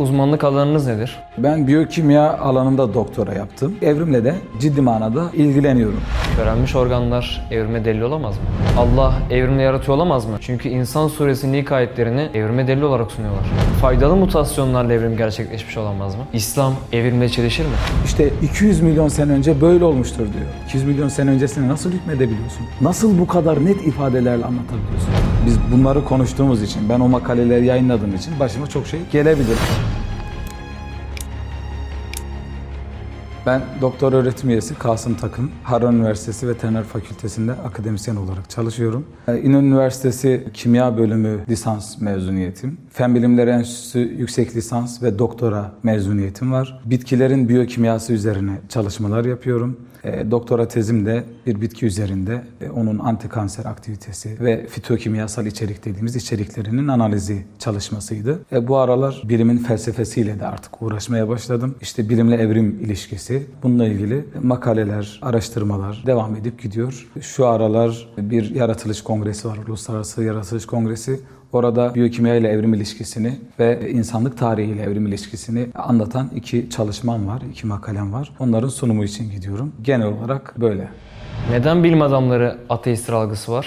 Uzmanlık alanınız nedir? Ben biyokimya alanında doktora yaptım. Evrimle de ciddi manada ilgileniyorum. Körelmiş organlar evrime delil olamaz mı? Allah evrimle yaratıyor olamaz mı? Çünkü insan suresinin ilk ayetlerini evrime delil olarak sunuyorlar. Faydalı mutasyonlarla evrim gerçekleşmiş olamaz mı? İslam evrimle çelişir mi? İşte 200 milyon sene önce böyle olmuştur diyor. 200 milyon sene öncesine nasıl hükmedebiliyorsun? Nasıl bu kadar net ifadelerle anlatabiliyorsun? Biz bunları konuştuğumuz için, ben o makaleleri yayınladığım için başıma çok şey gelebilir. Ben doktor öğretim üyesi Kasım Takım, Harran Üniversitesi Veteriner Fakültesi'nde akademisyen olarak çalışıyorum. Ee, İnönü Üniversitesi Kimya Bölümü lisans mezuniyetim. Fen Bilimleri Enstitüsü yüksek lisans ve doktora mezuniyetim var. Bitkilerin biyokimyası üzerine çalışmalar yapıyorum. E, doktora tezim de bir bitki üzerinde e, onun antikanser aktivitesi ve fitokimyasal içerik dediğimiz içeriklerinin analizi çalışmasıydı. E, bu aralar bilimin felsefesiyle de artık uğraşmaya başladım. İşte bilimle evrim ilişkisi, bununla ilgili makaleler, araştırmalar devam edip gidiyor. Şu aralar bir yaratılış kongresi var, Uluslararası Yaratılış Kongresi. Orada biyokimya ile evrim ilişkisini ve insanlık tarihi ile evrim ilişkisini anlatan iki çalışmam var, iki makalem var. Onların sunumu için gidiyorum. Genel olarak böyle. Neden bilim adamları ateist algısı var?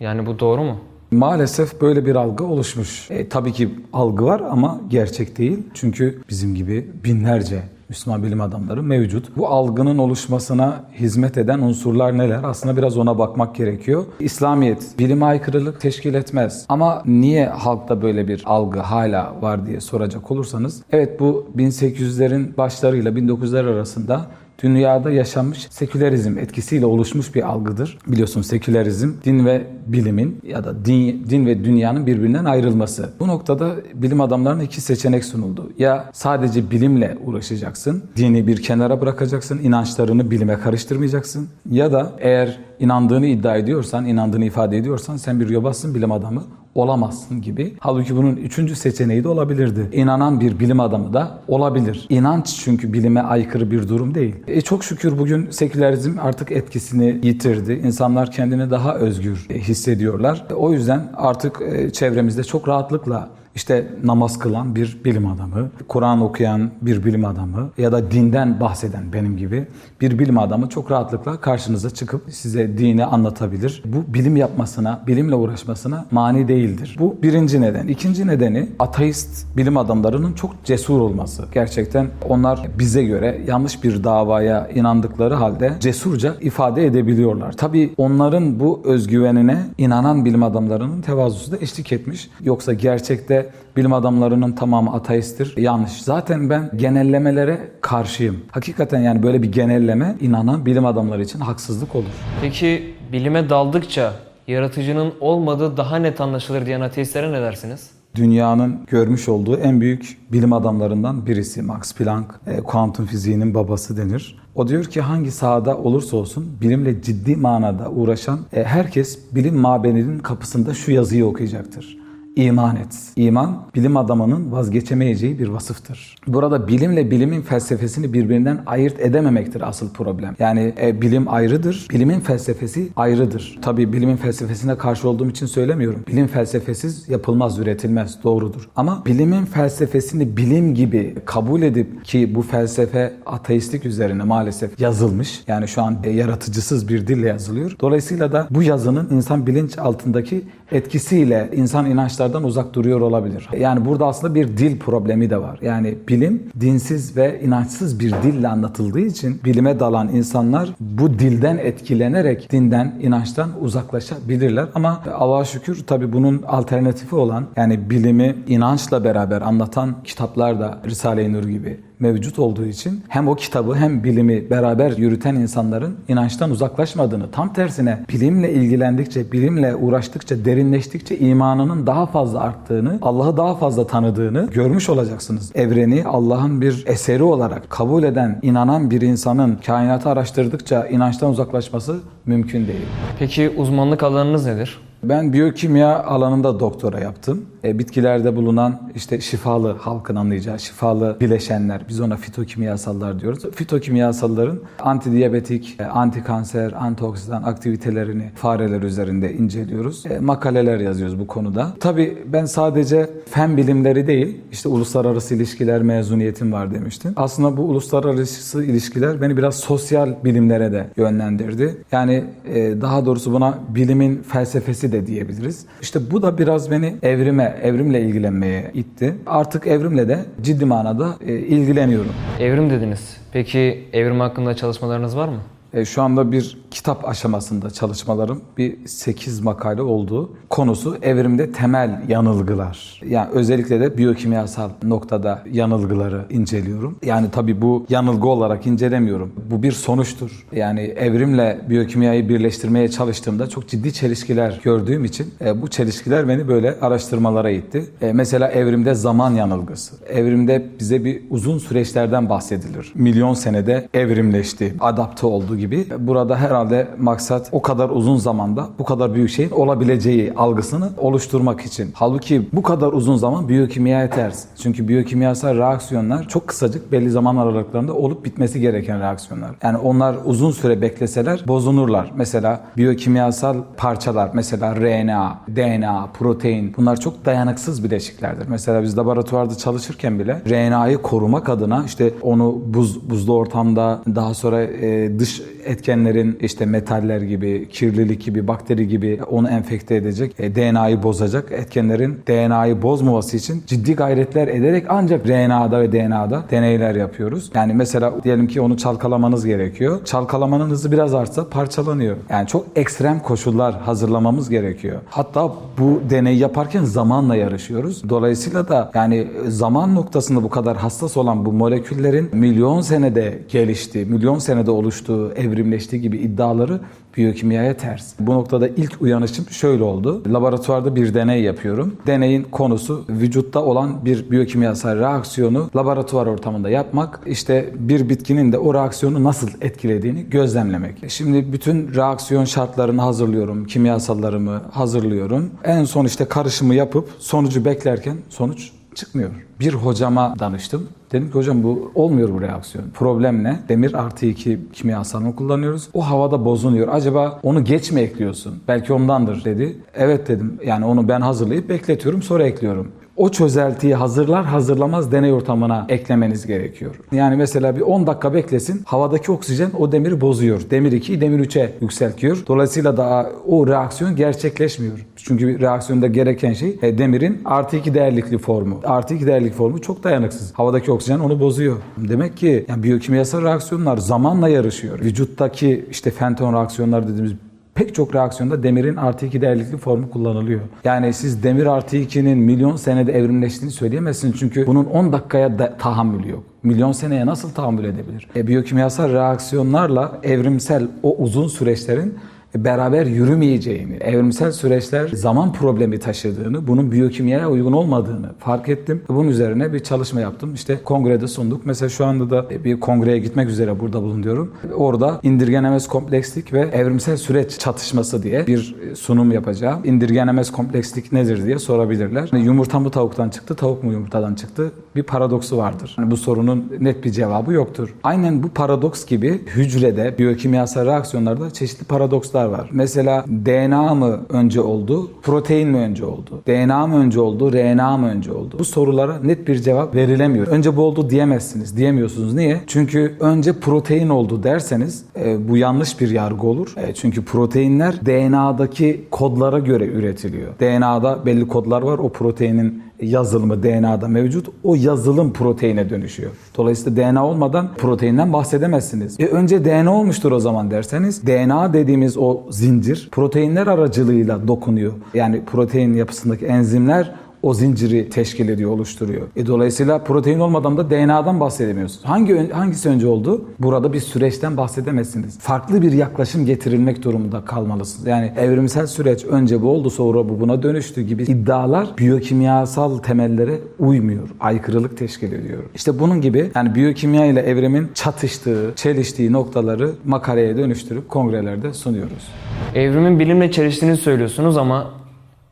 Yani bu doğru mu? Maalesef böyle bir algı oluşmuş. E, tabii ki algı var ama gerçek değil. Çünkü bizim gibi binlerce Müslüman bilim adamları mevcut. Bu algının oluşmasına hizmet eden unsurlar neler? Aslında biraz ona bakmak gerekiyor. İslamiyet bilime aykırılık teşkil etmez. Ama niye halkta böyle bir algı hala var diye soracak olursanız. Evet bu 1800'lerin başlarıyla 1900'ler arasında dünyada yaşanmış sekülerizm etkisiyle oluşmuş bir algıdır. Biliyorsun sekülerizm din ve bilimin ya da din, din ve dünyanın birbirinden ayrılması. Bu noktada bilim adamlarına iki seçenek sunuldu. Ya sadece bilimle uğraşacaksın, dini bir kenara bırakacaksın, inançlarını bilime karıştırmayacaksın. Ya da eğer inandığını iddia ediyorsan, inandığını ifade ediyorsan sen bir yobazsın bilim adamı olamazsın gibi. Halbuki bunun üçüncü seçeneği de olabilirdi. İnanan bir bilim adamı da olabilir. İnanç çünkü bilime aykırı bir durum değil. E çok şükür bugün sekülerizm artık etkisini yitirdi. İnsanlar kendini daha özgür hissediyorlar. O yüzden artık e, çevremizde çok rahatlıkla işte namaz kılan bir bilim adamı, Kur'an okuyan bir bilim adamı ya da dinden bahseden benim gibi bir bilim adamı çok rahatlıkla karşınıza çıkıp size dini anlatabilir. Bu bilim yapmasına, bilimle uğraşmasına mani değildir. Bu birinci neden. İkinci nedeni ateist bilim adamlarının çok cesur olması. Gerçekten onlar bize göre yanlış bir davaya inandıkları halde cesurca ifade edebiliyorlar. Tabii onların bu özgüvenine inanan bilim adamlarının tevazusu da eşlik etmiş. Yoksa gerçekte bilim adamlarının tamamı ateisttir. Yanlış. Zaten ben genellemelere karşıyım. Hakikaten yani böyle bir genelleme inanan bilim adamları için haksızlık olur. Peki bilime daldıkça yaratıcının olmadığı daha net anlaşılır diyen ateistlere ne dersiniz? Dünyanın görmüş olduğu en büyük bilim adamlarından birisi Max Planck, e, kuantum fiziğinin babası denir. O diyor ki hangi sahada olursa olsun bilimle ciddi manada uğraşan e, herkes bilim mabedinin kapısında şu yazıyı okuyacaktır. İman et. İman, bilim adamının vazgeçemeyeceği bir vasıftır. Burada bilimle bilimin felsefesini birbirinden ayırt edememektir asıl problem. Yani e, bilim ayrıdır, bilimin felsefesi ayrıdır. Tabii bilimin felsefesine karşı olduğum için söylemiyorum. Bilim felsefesiz yapılmaz, üretilmez, doğrudur. Ama bilimin felsefesini bilim gibi kabul edip ki bu felsefe ateistlik üzerine maalesef yazılmış. Yani şu an e, yaratıcısız bir dille yazılıyor. Dolayısıyla da bu yazının insan bilinç altındaki etkisiyle insan inançlardan uzak duruyor olabilir. Yani burada aslında bir dil problemi de var. Yani bilim dinsiz ve inançsız bir dille anlatıldığı için bilime dalan insanlar bu dilden etkilenerek dinden, inançtan uzaklaşabilirler. Ama Allah'a şükür tabii bunun alternatifi olan yani bilimi inançla beraber anlatan kitaplar da Risale-i Nur gibi mevcut olduğu için hem o kitabı hem bilimi beraber yürüten insanların inançtan uzaklaşmadığını, tam tersine bilimle ilgilendikçe, bilimle uğraştıkça, derinleştikçe imanının daha fazla arttığını, Allah'ı daha fazla tanıdığını görmüş olacaksınız. Evreni Allah'ın bir eseri olarak kabul eden, inanan bir insanın kainatı araştırdıkça inançtan uzaklaşması mümkün değil. Peki uzmanlık alanınız nedir? Ben biyokimya alanında doktora yaptım. E, bitkilerde bulunan işte şifalı halkın anlayacağı şifalı bileşenler biz ona fitokimyasallar diyoruz. Fitokimyasalların antidiyabetik, e, antikanser, antioksidan aktivitelerini fareler üzerinde inceliyoruz. E, makaleler yazıyoruz bu konuda. Tabii ben sadece fen bilimleri değil işte uluslararası ilişkiler mezuniyetim var demiştim. Aslında bu uluslararası ilişkiler beni biraz sosyal bilimlere de yönlendirdi. Yani e, daha doğrusu buna bilimin felsefesi de diyebiliriz. İşte bu da biraz beni evrime, evrimle ilgilenmeye itti. Artık evrimle de ciddi manada e, ilgileniyorum. Evrim dediniz. Peki evrim hakkında çalışmalarınız var mı? E, şu anda bir kitap aşamasında çalışmalarım bir 8 makale olduğu konusu evrimde temel yanılgılar. Yani özellikle de biyokimyasal noktada yanılgıları inceliyorum. Yani tabii bu yanılgı olarak incelemiyorum. Bu bir sonuçtur. Yani evrimle biyokimyayı birleştirmeye çalıştığımda çok ciddi çelişkiler gördüğüm için e, bu çelişkiler beni böyle araştırmalara itti. E, mesela evrimde zaman yanılgısı. Evrimde bize bir uzun süreçlerden bahsedilir. Milyon senede evrimleşti, adapte oldu gibi. Burada herhalde maksat o kadar uzun zamanda bu kadar büyük şeyin olabileceği algısını oluşturmak için. Halbuki bu kadar uzun zaman biyokimyaya ters. Çünkü biyokimyasal reaksiyonlar çok kısacık belli zaman aralıklarında olup bitmesi gereken reaksiyonlar. Yani onlar uzun süre bekleseler bozunurlar. Mesela biyokimyasal parçalar mesela RNA, DNA, protein bunlar çok dayanıksız bileşiklerdir. Mesela biz laboratuvarda çalışırken bile RNA'yı korumak adına işte onu buz buzlu ortamda daha sonra e, dış etkenlerin işte metaller gibi, kirlilik gibi, bakteri gibi onu enfekte edecek, e, DNA'yı bozacak etkenlerin DNA'yı bozmaması için ciddi gayretler ederek ancak RNA'da ve DNA'da deneyler yapıyoruz. Yani mesela diyelim ki onu çalkalamanız gerekiyor. Çalkalamanın hızı biraz artsa parçalanıyor. Yani çok ekstrem koşullar hazırlamamız gerekiyor. Hatta bu deneyi yaparken zamanla yarışıyoruz. Dolayısıyla da yani zaman noktasında bu kadar hassas olan bu moleküllerin milyon senede geliştiği, milyon senede oluştuğu, evrimleştiği gibi iddiaları biyokimyaya ters. Bu noktada ilk uyanışım şöyle oldu. Laboratuvarda bir deney yapıyorum. Deneyin konusu vücutta olan bir biyokimyasal reaksiyonu laboratuvar ortamında yapmak. İşte bir bitkinin de o reaksiyonu nasıl etkilediğini gözlemlemek. Şimdi bütün reaksiyon şartlarını hazırlıyorum. Kimyasallarımı hazırlıyorum. En son işte karışımı yapıp sonucu beklerken sonuç çıkmıyor. Bir hocama danıştım. Dedim ki hocam bu olmuyor bu reaksiyon. Problem ne? Demir artı 2 kimyasalını kullanıyoruz. O havada bozunuyor. Acaba onu geç mi ekliyorsun? Belki ondandır dedi. Evet dedim. Yani onu ben hazırlayıp bekletiyorum sonra ekliyorum o çözeltiyi hazırlar hazırlamaz deney ortamına eklemeniz gerekiyor. Yani mesela bir 10 dakika beklesin havadaki oksijen o demiri bozuyor. Demir 2'yi demir 3'e yükseltiyor. Dolayısıyla da o reaksiyon gerçekleşmiyor. Çünkü reaksiyonda gereken şey e, demirin artı 2 değerlikli formu. Artı 2 değerlik formu çok dayanıksız. Havadaki oksijen onu bozuyor. Demek ki yani biyokimyasal reaksiyonlar zamanla yarışıyor. Vücuttaki işte fenton reaksiyonlar dediğimiz pek çok reaksiyonda demirin artı 2 değerlikli formu kullanılıyor. Yani siz demir artı 2'nin milyon senede evrimleştiğini söyleyemezsiniz çünkü bunun 10 dakikaya da tahammülü yok. Milyon seneye nasıl tahammül edebilir? E, biyokimyasal reaksiyonlarla evrimsel o uzun süreçlerin beraber yürümeyeceğini, evrimsel süreçler zaman problemi taşıdığını, bunun biyokimyaya uygun olmadığını fark ettim. Bunun üzerine bir çalışma yaptım. İşte kongrede sunduk. Mesela şu anda da bir kongreye gitmek üzere burada bulunuyorum. Orada indirgenemez komplekslik ve evrimsel süreç çatışması diye bir sunum yapacağım. İndirgenemez komplekslik nedir diye sorabilirler. Yani yumurta mı tavuktan çıktı, tavuk mu yumurtadan çıktı? Bir paradoksu vardır. Yani bu sorunun net bir cevabı yoktur. Aynen bu paradoks gibi hücrede, biyokimyasal reaksiyonlarda çeşitli paradokslar var. Mesela DNA mı önce oldu, protein mi önce oldu? DNA mı önce oldu, RNA mı önce oldu? Bu sorulara net bir cevap verilemiyor. Önce bu oldu diyemezsiniz. Diyemiyorsunuz. Niye? Çünkü önce protein oldu derseniz e, bu yanlış bir yargı olur. E, çünkü proteinler DNA'daki kodlara göre üretiliyor. DNA'da belli kodlar var. O proteinin yazılımı DNA'da mevcut. O yazılım proteine dönüşüyor. Dolayısıyla DNA olmadan proteinden bahsedemezsiniz. E önce DNA olmuştur o zaman derseniz DNA dediğimiz o zincir proteinler aracılığıyla dokunuyor. Yani protein yapısındaki enzimler o zinciri teşkil ediyor, oluşturuyor. E dolayısıyla protein olmadan da DNA'dan bahsedemiyorsunuz. Hangi hangisi önce oldu? Burada bir süreçten bahsedemezsiniz. Farklı bir yaklaşım getirilmek durumunda kalmalısınız. Yani evrimsel süreç önce bu oldu, sonra bu buna dönüştü gibi iddialar biyokimyasal temellere uymuyor. Aykırılık teşkil ediyor. İşte bunun gibi yani biyokimya ile evrimin çatıştığı, çeliştiği noktaları makaleye dönüştürüp kongrelerde sunuyoruz. Evrimin bilimle çeliştiğini söylüyorsunuz ama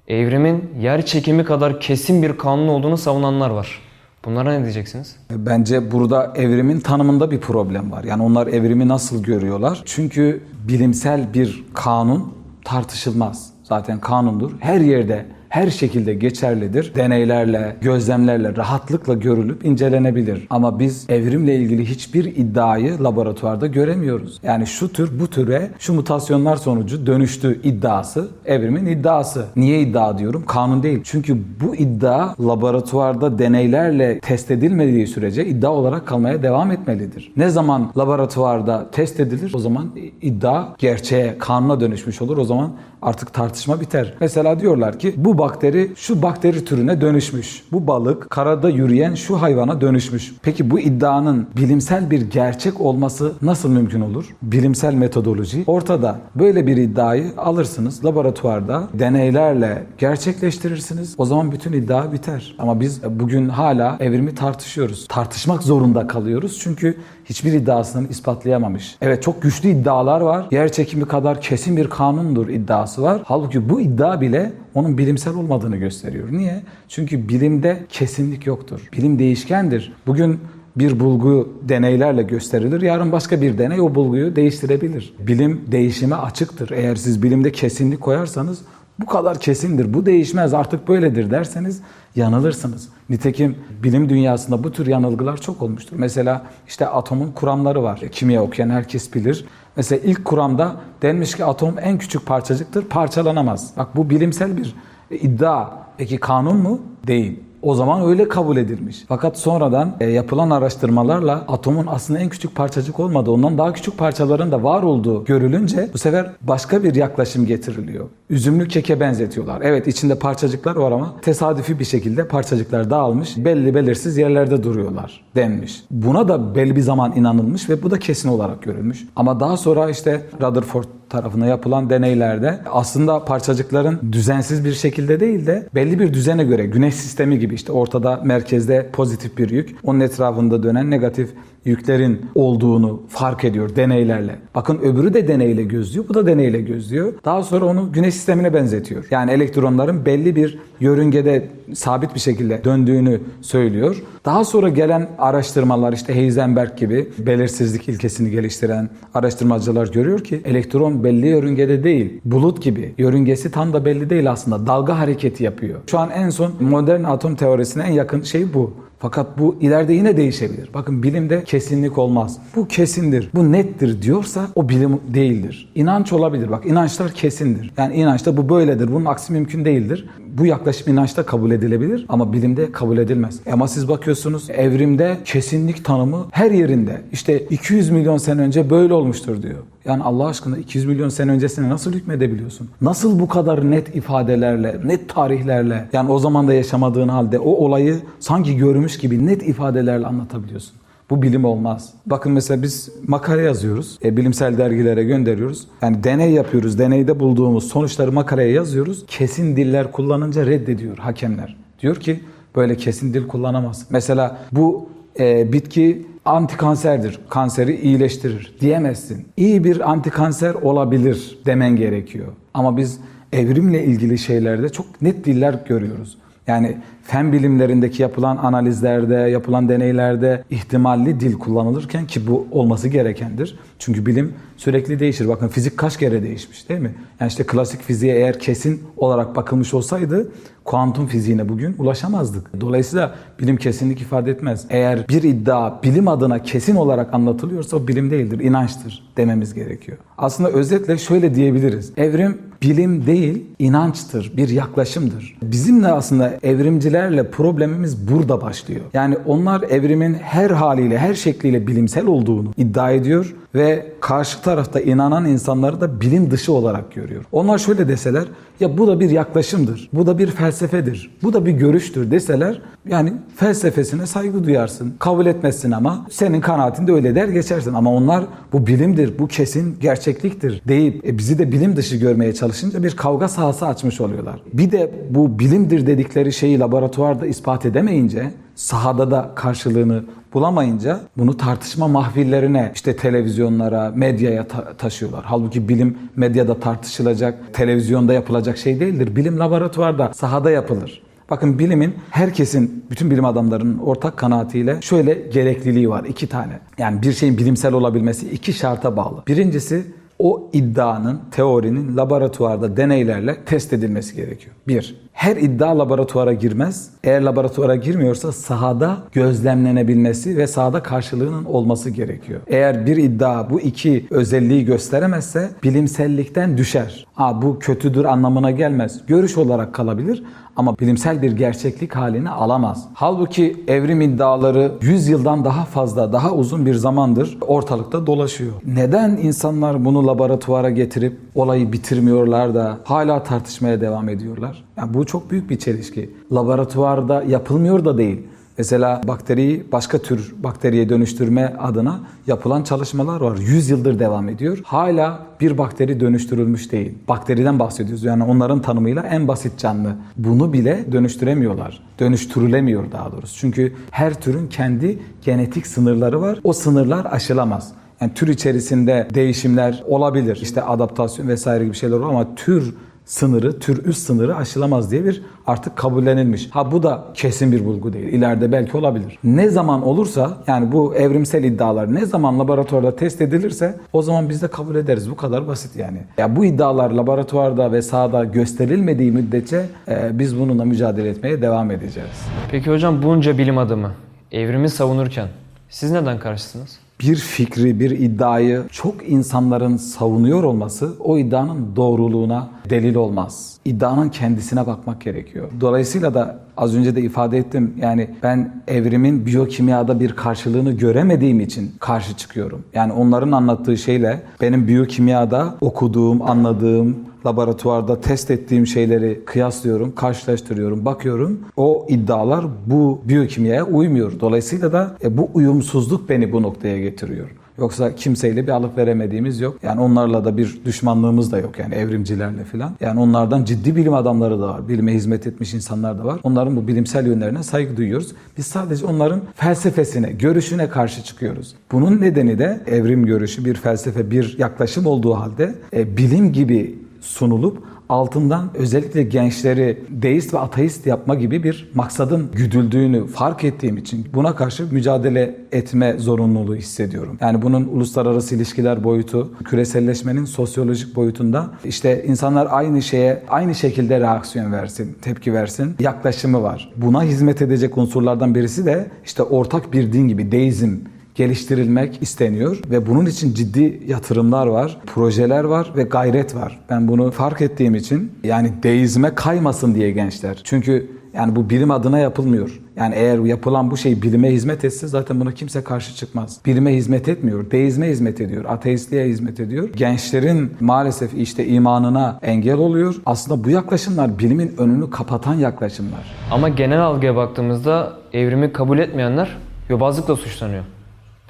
Evrimin yer çekimi kadar kesin bir kanun olduğunu savunanlar var. Bunlara ne diyeceksiniz? Bence burada evrimin tanımında bir problem var. Yani onlar evrimi nasıl görüyorlar? Çünkü bilimsel bir kanun tartışılmaz. Zaten kanundur. Her yerde her şekilde geçerlidir. Deneylerle, gözlemlerle rahatlıkla görülüp incelenebilir. Ama biz evrimle ilgili hiçbir iddiayı laboratuvarda göremiyoruz. Yani şu tür bu türe şu mutasyonlar sonucu dönüştü iddiası evrimin iddiası. Niye iddia diyorum? Kanun değil. Çünkü bu iddia laboratuvarda deneylerle test edilmediği sürece iddia olarak kalmaya devam etmelidir. Ne zaman laboratuvarda test edilir o zaman iddia gerçeğe, kanuna dönüşmüş olur. O zaman artık tartışma biter. Mesela diyorlar ki bu bakteri şu bakteri türüne dönüşmüş. Bu balık karada yürüyen şu hayvana dönüşmüş. Peki bu iddianın bilimsel bir gerçek olması nasıl mümkün olur? Bilimsel metodoloji ortada. Böyle bir iddiayı alırsınız laboratuvarda deneylerle gerçekleştirirsiniz. O zaman bütün iddia biter. Ama biz bugün hala evrimi tartışıyoruz. Tartışmak zorunda kalıyoruz çünkü hiçbir iddiasını ispatlayamamış. Evet çok güçlü iddialar var. Yer çekimi kadar kesin bir kanundur iddiası var. Halbuki bu iddia bile onun bilimsel olmadığını gösteriyor. Niye? Çünkü bilimde kesinlik yoktur. Bilim değişkendir. Bugün bir bulgu deneylerle gösterilir. Yarın başka bir deney o bulguyu değiştirebilir. Bilim değişime açıktır. Eğer siz bilimde kesinlik koyarsanız bu kadar kesindir, bu değişmez artık böyledir derseniz yanılırsınız. Nitekim bilim dünyasında bu tür yanılgılar çok olmuştur. Mesela işte atomun kuramları var. Kimya okuyan herkes bilir. Mesela ilk kuramda denmiş ki atom en küçük parçacıktır, parçalanamaz. Bak bu bilimsel bir iddia. Peki kanun mu? Değil. O zaman öyle kabul edilmiş. Fakat sonradan e, yapılan araştırmalarla atomun aslında en küçük parçacık olmadığı, ondan daha küçük parçaların da var olduğu görülünce bu sefer başka bir yaklaşım getiriliyor. Üzümlü keke benzetiyorlar. Evet içinde parçacıklar var ama tesadüfi bir şekilde parçacıklar dağılmış, belli belirsiz yerlerde duruyorlar denmiş. Buna da belli bir zaman inanılmış ve bu da kesin olarak görülmüş. Ama daha sonra işte Rutherford tarafına yapılan deneylerde aslında parçacıkların düzensiz bir şekilde değil de belli bir düzene göre güneş sistemi gibi işte ortada merkezde pozitif bir yük, onun etrafında dönen negatif yüklerin olduğunu fark ediyor deneylerle. Bakın öbürü de deneyle gözlüyor, bu da deneyle gözlüyor. Daha sonra onu güneş sistemine benzetiyor. Yani elektronların belli bir yörüngede sabit bir şekilde döndüğünü söylüyor. Daha sonra gelen araştırmalar işte Heisenberg gibi belirsizlik ilkesini geliştiren araştırmacılar görüyor ki elektron belli yörüngede değil, bulut gibi. Yörüngesi tam da belli değil aslında. Dalga hareketi yapıyor. Şu an en son modern atom teorisine en yakın şey bu. Fakat bu ileride yine değişebilir. Bakın bilimde kesinlik olmaz. Bu kesindir, bu nettir diyorsa o bilim değildir. İnanç olabilir. Bak inançlar kesindir. Yani inançta bu böyledir. Bunun aksi mümkün değildir. Bu yaklaşım inançta kabul edilebilir ama bilimde kabul edilmez. Ama siz bakıyorsunuz evrimde kesinlik tanımı her yerinde. İşte 200 milyon sene önce böyle olmuştur diyor. Yani Allah aşkına 200 milyon sene öncesine nasıl hükmedebiliyorsun? Nasıl bu kadar net ifadelerle, net tarihlerle yani o zaman da yaşamadığın halde o olayı sanki görmüş gibi net ifadelerle anlatabiliyorsun? Bu bilim olmaz. Bakın mesela biz makale yazıyoruz. E, bilimsel dergilere gönderiyoruz. Yani deney yapıyoruz. Deneyde bulduğumuz sonuçları makaleye yazıyoruz. Kesin diller kullanınca reddediyor hakemler. Diyor ki böyle kesin dil kullanamaz. Mesela bu e, bitki antikanserdir. Kanseri iyileştirir diyemezsin. İyi bir antikanser olabilir demen gerekiyor. Ama biz evrimle ilgili şeylerde çok net diller görüyoruz. Yani fen bilimlerindeki yapılan analizlerde, yapılan deneylerde ihtimalli dil kullanılırken ki bu olması gerekendir. Çünkü bilim sürekli değişir. Bakın fizik kaç kere değişmiş değil mi? Yani işte klasik fiziğe eğer kesin olarak bakılmış olsaydı kuantum fiziğine bugün ulaşamazdık. Dolayısıyla bilim kesinlik ifade etmez. Eğer bir iddia bilim adına kesin olarak anlatılıyorsa o bilim değildir, inançtır dememiz gerekiyor. Aslında özetle şöyle diyebiliriz. Evrim bilim değil, inançtır, bir yaklaşımdır. Bizimle aslında evrimcilerle problemimiz burada başlıyor. Yani onlar evrimin her haliyle, her şekliyle bilimsel olduğunu iddia ediyor ve karşı tarafta inanan insanları da bilim dışı olarak görüyor. Onlar şöyle deseler, ya bu da bir yaklaşımdır, bu da bir felsefedir, bu da bir görüştür deseler, yani felsefesine saygı duyarsın, kabul etmezsin ama senin kanaatinde öyle der geçersin. Ama onlar bu bilimdir, bu kesin gerçekliktir deyip e, bizi de bilim dışı görmeye çalışınca bir kavga sahası açmış oluyorlar. Bir de bu bilimdir dedikleri şeyi laboratuvarda ispat edemeyince sahada da karşılığını bulamayınca bunu tartışma mahvillerine işte televizyonlara, medyaya ta- taşıyorlar. Halbuki bilim medyada tartışılacak, televizyonda yapılacak şey değildir. Bilim laboratuvarda, sahada yapılır. Bakın bilimin herkesin, bütün bilim adamlarının ortak kanaatiyle şöyle gerekliliği var. iki tane. Yani bir şeyin bilimsel olabilmesi iki şarta bağlı. Birincisi o iddianın, teorinin laboratuvarda deneylerle test edilmesi gerekiyor. Bir, her iddia laboratuvara girmez. Eğer laboratuvara girmiyorsa sahada gözlemlenebilmesi ve sahada karşılığının olması gerekiyor. Eğer bir iddia bu iki özelliği gösteremezse bilimsellikten düşer. Ha, bu kötüdür anlamına gelmez. Görüş olarak kalabilir ama bilimsel bir gerçeklik halini alamaz. Halbuki evrim iddiaları 100 yıldan daha fazla, daha uzun bir zamandır ortalıkta dolaşıyor. Neden insanlar bunu laboratuvara getirip olayı bitirmiyorlar da hala tartışmaya devam ediyorlar? Yani bu çok büyük bir çelişki. Laboratuvarda yapılmıyor da değil. Mesela bakteriyi başka tür bakteriye dönüştürme adına yapılan çalışmalar var. 100 yıldır devam ediyor. Hala bir bakteri dönüştürülmüş değil. Bakteriden bahsediyoruz. Yani onların tanımıyla en basit canlı. Bunu bile dönüştüremiyorlar. Dönüştürülemiyor daha doğrusu. Çünkü her türün kendi genetik sınırları var. O sınırlar aşılamaz. Yani tür içerisinde değişimler olabilir. İşte adaptasyon vesaire gibi şeyler olur ama tür sınırı, tür üst sınırı aşılamaz diye bir artık kabullenilmiş. Ha bu da kesin bir bulgu değil. İleride belki olabilir. Ne zaman olursa yani bu evrimsel iddialar ne zaman laboratuvarda test edilirse o zaman biz de kabul ederiz. Bu kadar basit yani. Ya bu iddialar laboratuvarda ve sahada gösterilmediği müddetçe e, biz bununla mücadele etmeye devam edeceğiz. Peki hocam bunca bilim adamı evrimi savunurken siz neden karşısınız? Bir fikri, bir iddiayı çok insanların savunuyor olması o iddianın doğruluğuna delil olmaz. İddianın kendisine bakmak gerekiyor. Dolayısıyla da az önce de ifade ettim. Yani ben evrimin biyokimyada bir karşılığını göremediğim için karşı çıkıyorum. Yani onların anlattığı şeyle benim biyokimyada okuduğum, anladığım, laboratuvarda test ettiğim şeyleri kıyaslıyorum, karşılaştırıyorum, bakıyorum. O iddialar bu biyokimyaya uymuyor. Dolayısıyla da e, bu uyumsuzluk beni bu noktaya getiriyor. Yoksa kimseyle bir alıp veremediğimiz yok. Yani onlarla da bir düşmanlığımız da yok yani evrimcilerle filan. Yani onlardan ciddi bilim adamları da var. Bilime hizmet etmiş insanlar da var. Onların bu bilimsel yönlerine saygı duyuyoruz. Biz sadece onların felsefesine, görüşüne karşı çıkıyoruz. Bunun nedeni de evrim görüşü bir felsefe, bir yaklaşım olduğu halde e, bilim gibi sunulup altından özellikle gençleri deist ve ateist yapma gibi bir maksadın güdüldüğünü fark ettiğim için buna karşı mücadele etme zorunluluğu hissediyorum. Yani bunun uluslararası ilişkiler boyutu, küreselleşmenin sosyolojik boyutunda işte insanlar aynı şeye aynı şekilde reaksiyon versin, tepki versin yaklaşımı var. Buna hizmet edecek unsurlardan birisi de işte ortak bir din gibi deizm geliştirilmek isteniyor ve bunun için ciddi yatırımlar var, projeler var ve gayret var. Ben bunu fark ettiğim için yani deizme kaymasın diye gençler. Çünkü yani bu bilim adına yapılmıyor. Yani eğer yapılan bu şey bilime hizmet etse zaten buna kimse karşı çıkmaz. Bilime hizmet etmiyor, deizme hizmet ediyor, ateistliğe hizmet ediyor. Gençlerin maalesef işte imanına engel oluyor. Aslında bu yaklaşımlar bilimin önünü kapatan yaklaşımlar. Ama genel algıya baktığımızda evrimi kabul etmeyenler yobazlıkla suçlanıyor.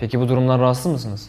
Peki bu durumdan rahatsız mısınız?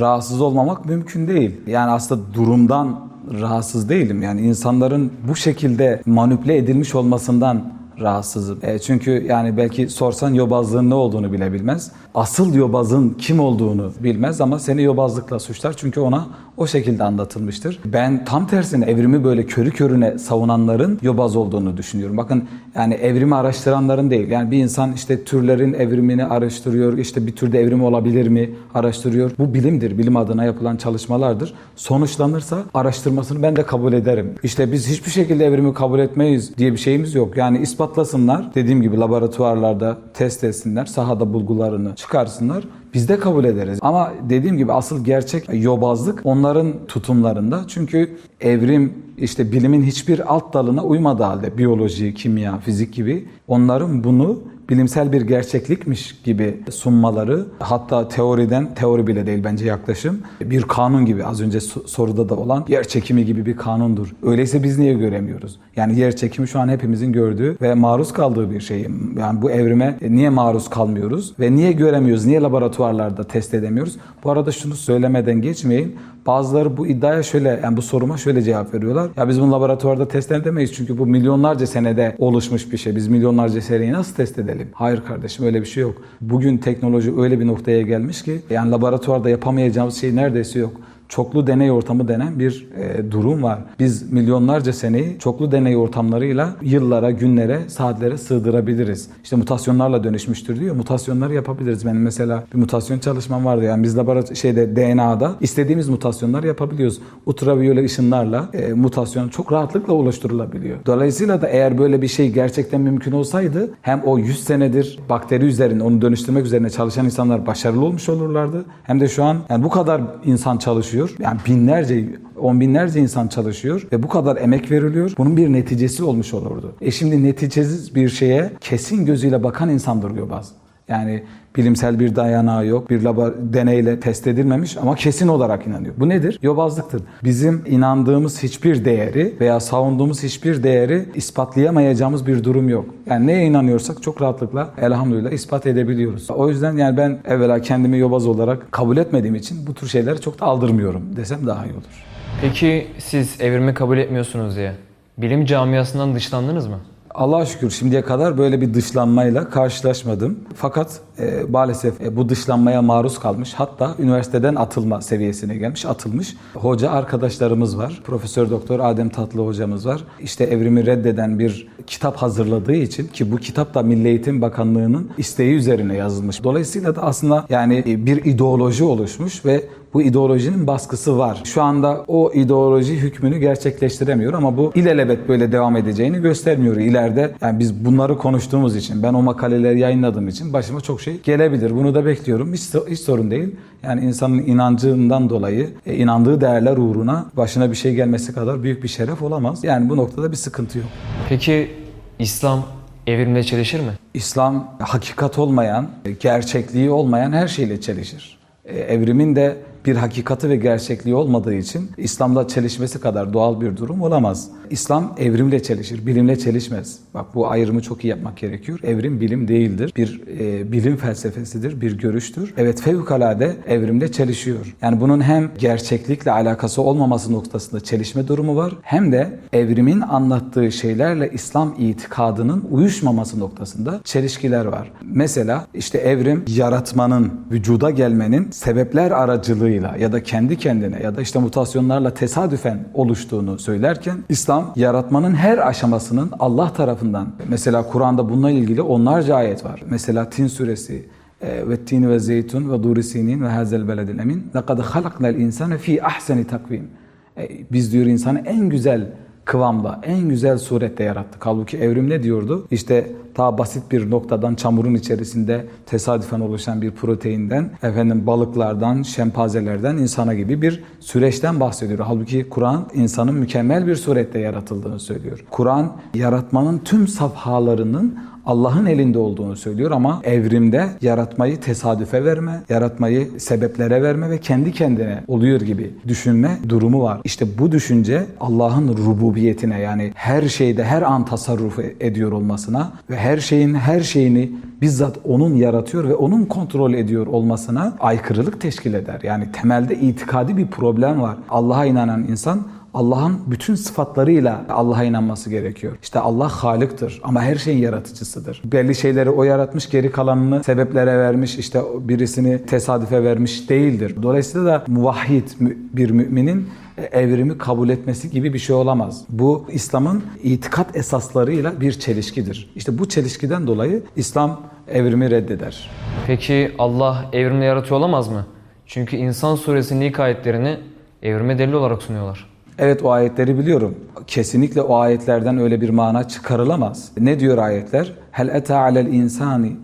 Rahatsız olmamak mümkün değil. Yani aslında durumdan rahatsız değilim. Yani insanların bu şekilde manipüle edilmiş olmasından rahatsızım. E, çünkü yani belki sorsan yobazlığın ne olduğunu bile bilmez. Asıl yobazın kim olduğunu bilmez ama seni yobazlıkla suçlar çünkü ona o şekilde anlatılmıştır. Ben tam tersine evrimi böyle körü körüne savunanların yobaz olduğunu düşünüyorum. Bakın yani evrimi araştıranların değil. Yani bir insan işte türlerin evrimini araştırıyor. işte bir türde evrim olabilir mi araştırıyor. Bu bilimdir. Bilim adına yapılan çalışmalardır. Sonuçlanırsa araştırmasını ben de kabul ederim. İşte biz hiçbir şekilde evrimi kabul etmeyiz diye bir şeyimiz yok. Yani ispatlasınlar. Dediğim gibi laboratuvarlarda test etsinler. Sahada bulgularını çıkarsınlar. Biz de kabul ederiz. Ama dediğim gibi asıl gerçek yobazlık onların tutumlarında. Çünkü evrim işte bilimin hiçbir alt dalına uymadığı halde biyoloji, kimya, fizik gibi onların bunu bilimsel bir gerçeklikmiş gibi sunmaları hatta teoriden teori bile değil bence yaklaşım bir kanun gibi az önce soruda da olan yer çekimi gibi bir kanundur. Öyleyse biz niye göremiyoruz? Yani yer çekimi şu an hepimizin gördüğü ve maruz kaldığı bir şey. Yani bu evrime niye maruz kalmıyoruz ve niye göremiyoruz? Niye laboratuvar laboratuvarlarda test edemiyoruz. Bu arada şunu söylemeden geçmeyin. Bazıları bu iddiaya şöyle, yani bu soruma şöyle cevap veriyorlar. Ya biz bunu laboratuvarda test edemeyiz çünkü bu milyonlarca senede oluşmuş bir şey. Biz milyonlarca seneyi nasıl test edelim? Hayır kardeşim öyle bir şey yok. Bugün teknoloji öyle bir noktaya gelmiş ki yani laboratuvarda yapamayacağımız şey neredeyse yok çoklu deney ortamı denen bir e, durum var. Biz milyonlarca seneyi çoklu deney ortamlarıyla yıllara, günlere, saatlere sığdırabiliriz. İşte mutasyonlarla dönüşmüştür diyor. Mutasyonları yapabiliriz. Benim mesela bir mutasyon çalışmam vardı. Yani biz laboratuvar şeyde DNA'da istediğimiz mutasyonları yapabiliyoruz. Ultraviyole ışınlarla e, mutasyon çok rahatlıkla oluşturulabiliyor. Dolayısıyla da eğer böyle bir şey gerçekten mümkün olsaydı hem o 100 senedir bakteri üzerine onu dönüştürmek üzerine çalışan insanlar başarılı olmuş olurlardı. Hem de şu an yani bu kadar insan çalışıyor çalışıyor. Yani binlerce, on binlerce insan çalışıyor ve bu kadar emek veriliyor. Bunun bir neticesi olmuş olurdu. E şimdi neticesiz bir şeye kesin gözüyle bakan insan duruyor bazı. Yani bilimsel bir dayanağı yok, bir labor deneyle test edilmemiş ama kesin olarak inanıyor. Bu nedir? Yobazlıktır. Bizim inandığımız hiçbir değeri veya savunduğumuz hiçbir değeri ispatlayamayacağımız bir durum yok. Yani neye inanıyorsak çok rahatlıkla elhamdülillah ispat edebiliyoruz. O yüzden yani ben evvela kendimi yobaz olarak kabul etmediğim için bu tür şeyleri çok da aldırmıyorum desem daha iyi olur. Peki siz evrimi kabul etmiyorsunuz diye bilim camiasından dışlandınız mı? Allah'a şükür şimdiye kadar böyle bir dışlanmayla karşılaşmadım. Fakat e, maalesef e, bu dışlanmaya maruz kalmış. Hatta üniversiteden atılma seviyesine gelmiş, atılmış. Hoca arkadaşlarımız var. Profesör Doktor Adem Tatlı hocamız var. İşte evrimi reddeden bir kitap hazırladığı için ki bu kitap da Milli Eğitim Bakanlığı'nın isteği üzerine yazılmış. Dolayısıyla da aslında yani bir ideoloji oluşmuş ve bu ideolojinin baskısı var. Şu anda o ideoloji hükmünü gerçekleştiremiyor ama bu ilelebet böyle devam edeceğini göstermiyor. İleride yani biz bunları konuştuğumuz için, ben o makaleleri yayınladığım için başıma çok şey gelebilir. Bunu da bekliyorum. Hiç, hiç sorun değil. Yani insanın inancından dolayı, e, inandığı değerler uğruna başına bir şey gelmesi kadar büyük bir şeref olamaz. Yani bu noktada bir sıkıntı yok. Peki İslam evrimle çelişir mi? İslam hakikat olmayan, gerçekliği olmayan her şeyle çelişir. E, evrimin de bir hakikati ve gerçekliği olmadığı için İslam'da çelişmesi kadar doğal bir durum olamaz. İslam evrimle çelişir, bilimle çelişmez. Bak bu ayrımı çok iyi yapmak gerekiyor. Evrim bilim değildir. Bir e, bilim felsefesidir, bir görüştür. Evet fevkalade evrimle çelişiyor. Yani bunun hem gerçeklikle alakası olmaması noktasında çelişme durumu var. Hem de evrimin anlattığı şeylerle İslam itikadının uyuşmaması noktasında çelişkiler var. Mesela işte evrim yaratmanın, vücuda gelmenin sebepler aracılığı aracılığıyla ya da kendi kendine ya da işte mutasyonlarla tesadüfen oluştuğunu söylerken İslam yaratmanın her aşamasının Allah tarafından mesela Kur'an'da bununla ilgili onlarca ayet var. Mesela Tin suresi e, ve tin ve zeytun ve duri ve hazel beledil emin. Lekad halaknal insane fi ahseni takvim. E, biz diyor insanı en güzel kıvamda, en güzel surette yarattık. Halbuki evrim ne diyordu? İşte daha basit bir noktadan çamurun içerisinde tesadüfen oluşan bir proteinden, efendim balıklardan, şempazelerden insana gibi bir süreçten bahsediyor. Halbuki Kur'an insanın mükemmel bir surette yaratıldığını söylüyor. Kur'an yaratmanın tüm safhalarının Allah'ın elinde olduğunu söylüyor ama evrimde yaratmayı tesadüfe verme, yaratmayı sebeplere verme ve kendi kendine oluyor gibi düşünme durumu var. İşte bu düşünce Allah'ın rububiyetine yani her şeyde her an tasarruf ediyor olmasına ve her şeyin her şeyini bizzat onun yaratıyor ve onun kontrol ediyor olmasına aykırılık teşkil eder. Yani temelde itikadi bir problem var. Allah'a inanan insan Allah'ın bütün sıfatlarıyla Allah'a inanması gerekiyor. İşte Allah Halık'tır ama her şeyin yaratıcısıdır. Belli şeyleri o yaratmış, geri kalanını sebeplere vermiş, işte birisini tesadüfe vermiş değildir. Dolayısıyla da muvahhid bir müminin evrimi kabul etmesi gibi bir şey olamaz. Bu İslam'ın itikat esaslarıyla bir çelişkidir. İşte bu çelişkiden dolayı İslam evrimi reddeder. Peki Allah evrimle yaratıyor olamaz mı? Çünkü İnsan suresinin ilk ayetlerini evrime delil olarak sunuyorlar. Evet o ayetleri biliyorum. Kesinlikle o ayetlerden öyle bir mana çıkarılamaz. Ne diyor ayetler? Hel eta alel insani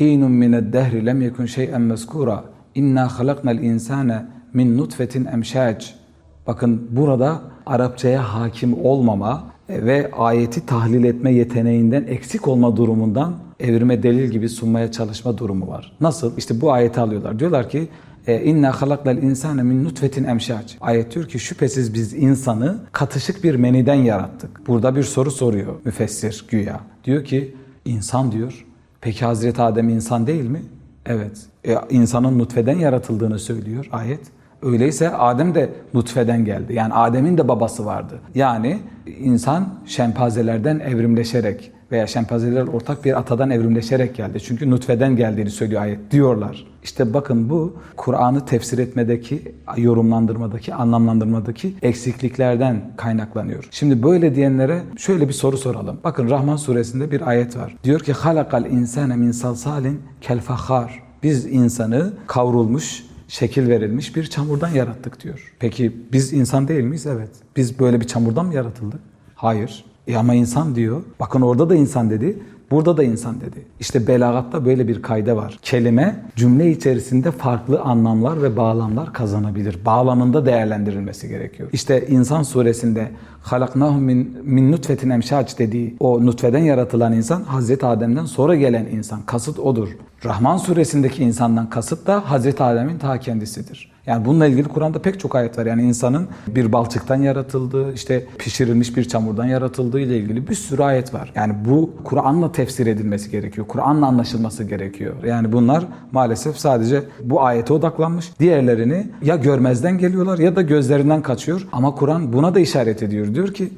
hinun mined dehri lem yekun şey'en meskura. İnna halaknal insane min nutfetin emşac. Bakın burada Arapçaya hakim olmama ve ayeti tahlil etme yeteneğinden eksik olma durumundan evrime delil gibi sunmaya çalışma durumu var. Nasıl? İşte bu ayeti alıyorlar. Diyorlar ki inna halaknal insane min nutfetin emşac. Ayet diyor ki şüphesiz biz insanı katışık bir meniden yarattık. Burada bir soru soruyor müfessir güya. Diyor ki insan diyor. Peki Hazreti Adem insan değil mi? Evet. E, insanın nutfeden yaratıldığını söylüyor ayet. Öyleyse Adem de nutfeden geldi. Yani Adem'in de babası vardı. Yani insan şempanzelerden evrimleşerek veya şempanzeler ortak bir atadan evrimleşerek geldi. Çünkü nutfeden geldiğini söylüyor ayet diyorlar. İşte bakın bu Kur'an'ı tefsir etmedeki, yorumlandırmadaki, anlamlandırmadaki eksikliklerden kaynaklanıyor. Şimdi böyle diyenlere şöyle bir soru soralım. Bakın Rahman suresinde bir ayet var. Diyor ki halakal insane min salsalin kel fahar. Biz insanı kavrulmuş, şekil verilmiş bir çamurdan yarattık diyor. Peki biz insan değil miyiz? Evet. Biz böyle bir çamurdan mı yaratıldık? Hayır. E ama insan diyor. Bakın orada da insan dedi. Burada da insan dedi. İşte belagatta böyle bir kayda var. Kelime cümle içerisinde farklı anlamlar ve bağlamlar kazanabilir. Bağlamında değerlendirilmesi gerekiyor. İşte insan suresinde halaknahum min, min nutfetin emşaç dediği o nutfeden yaratılan insan Hazreti Adem'den sonra gelen insan. Kasıt odur. Rahman suresindeki insandan kasıt da Hazreti Adem'in ta kendisidir. Yani bununla ilgili Kur'an'da pek çok ayet var. Yani insanın bir balçıktan yaratıldığı, işte pişirilmiş bir çamurdan yaratıldığı ile ilgili bir sürü ayet var. Yani bu Kur'an'la tefsir edilmesi gerekiyor. Kur'an'la anlaşılması gerekiyor. Yani bunlar maalesef sadece bu ayete odaklanmış. Diğerlerini ya görmezden geliyorlar ya da gözlerinden kaçıyor. Ama Kur'an buna da işaret ediyor. Diyor ki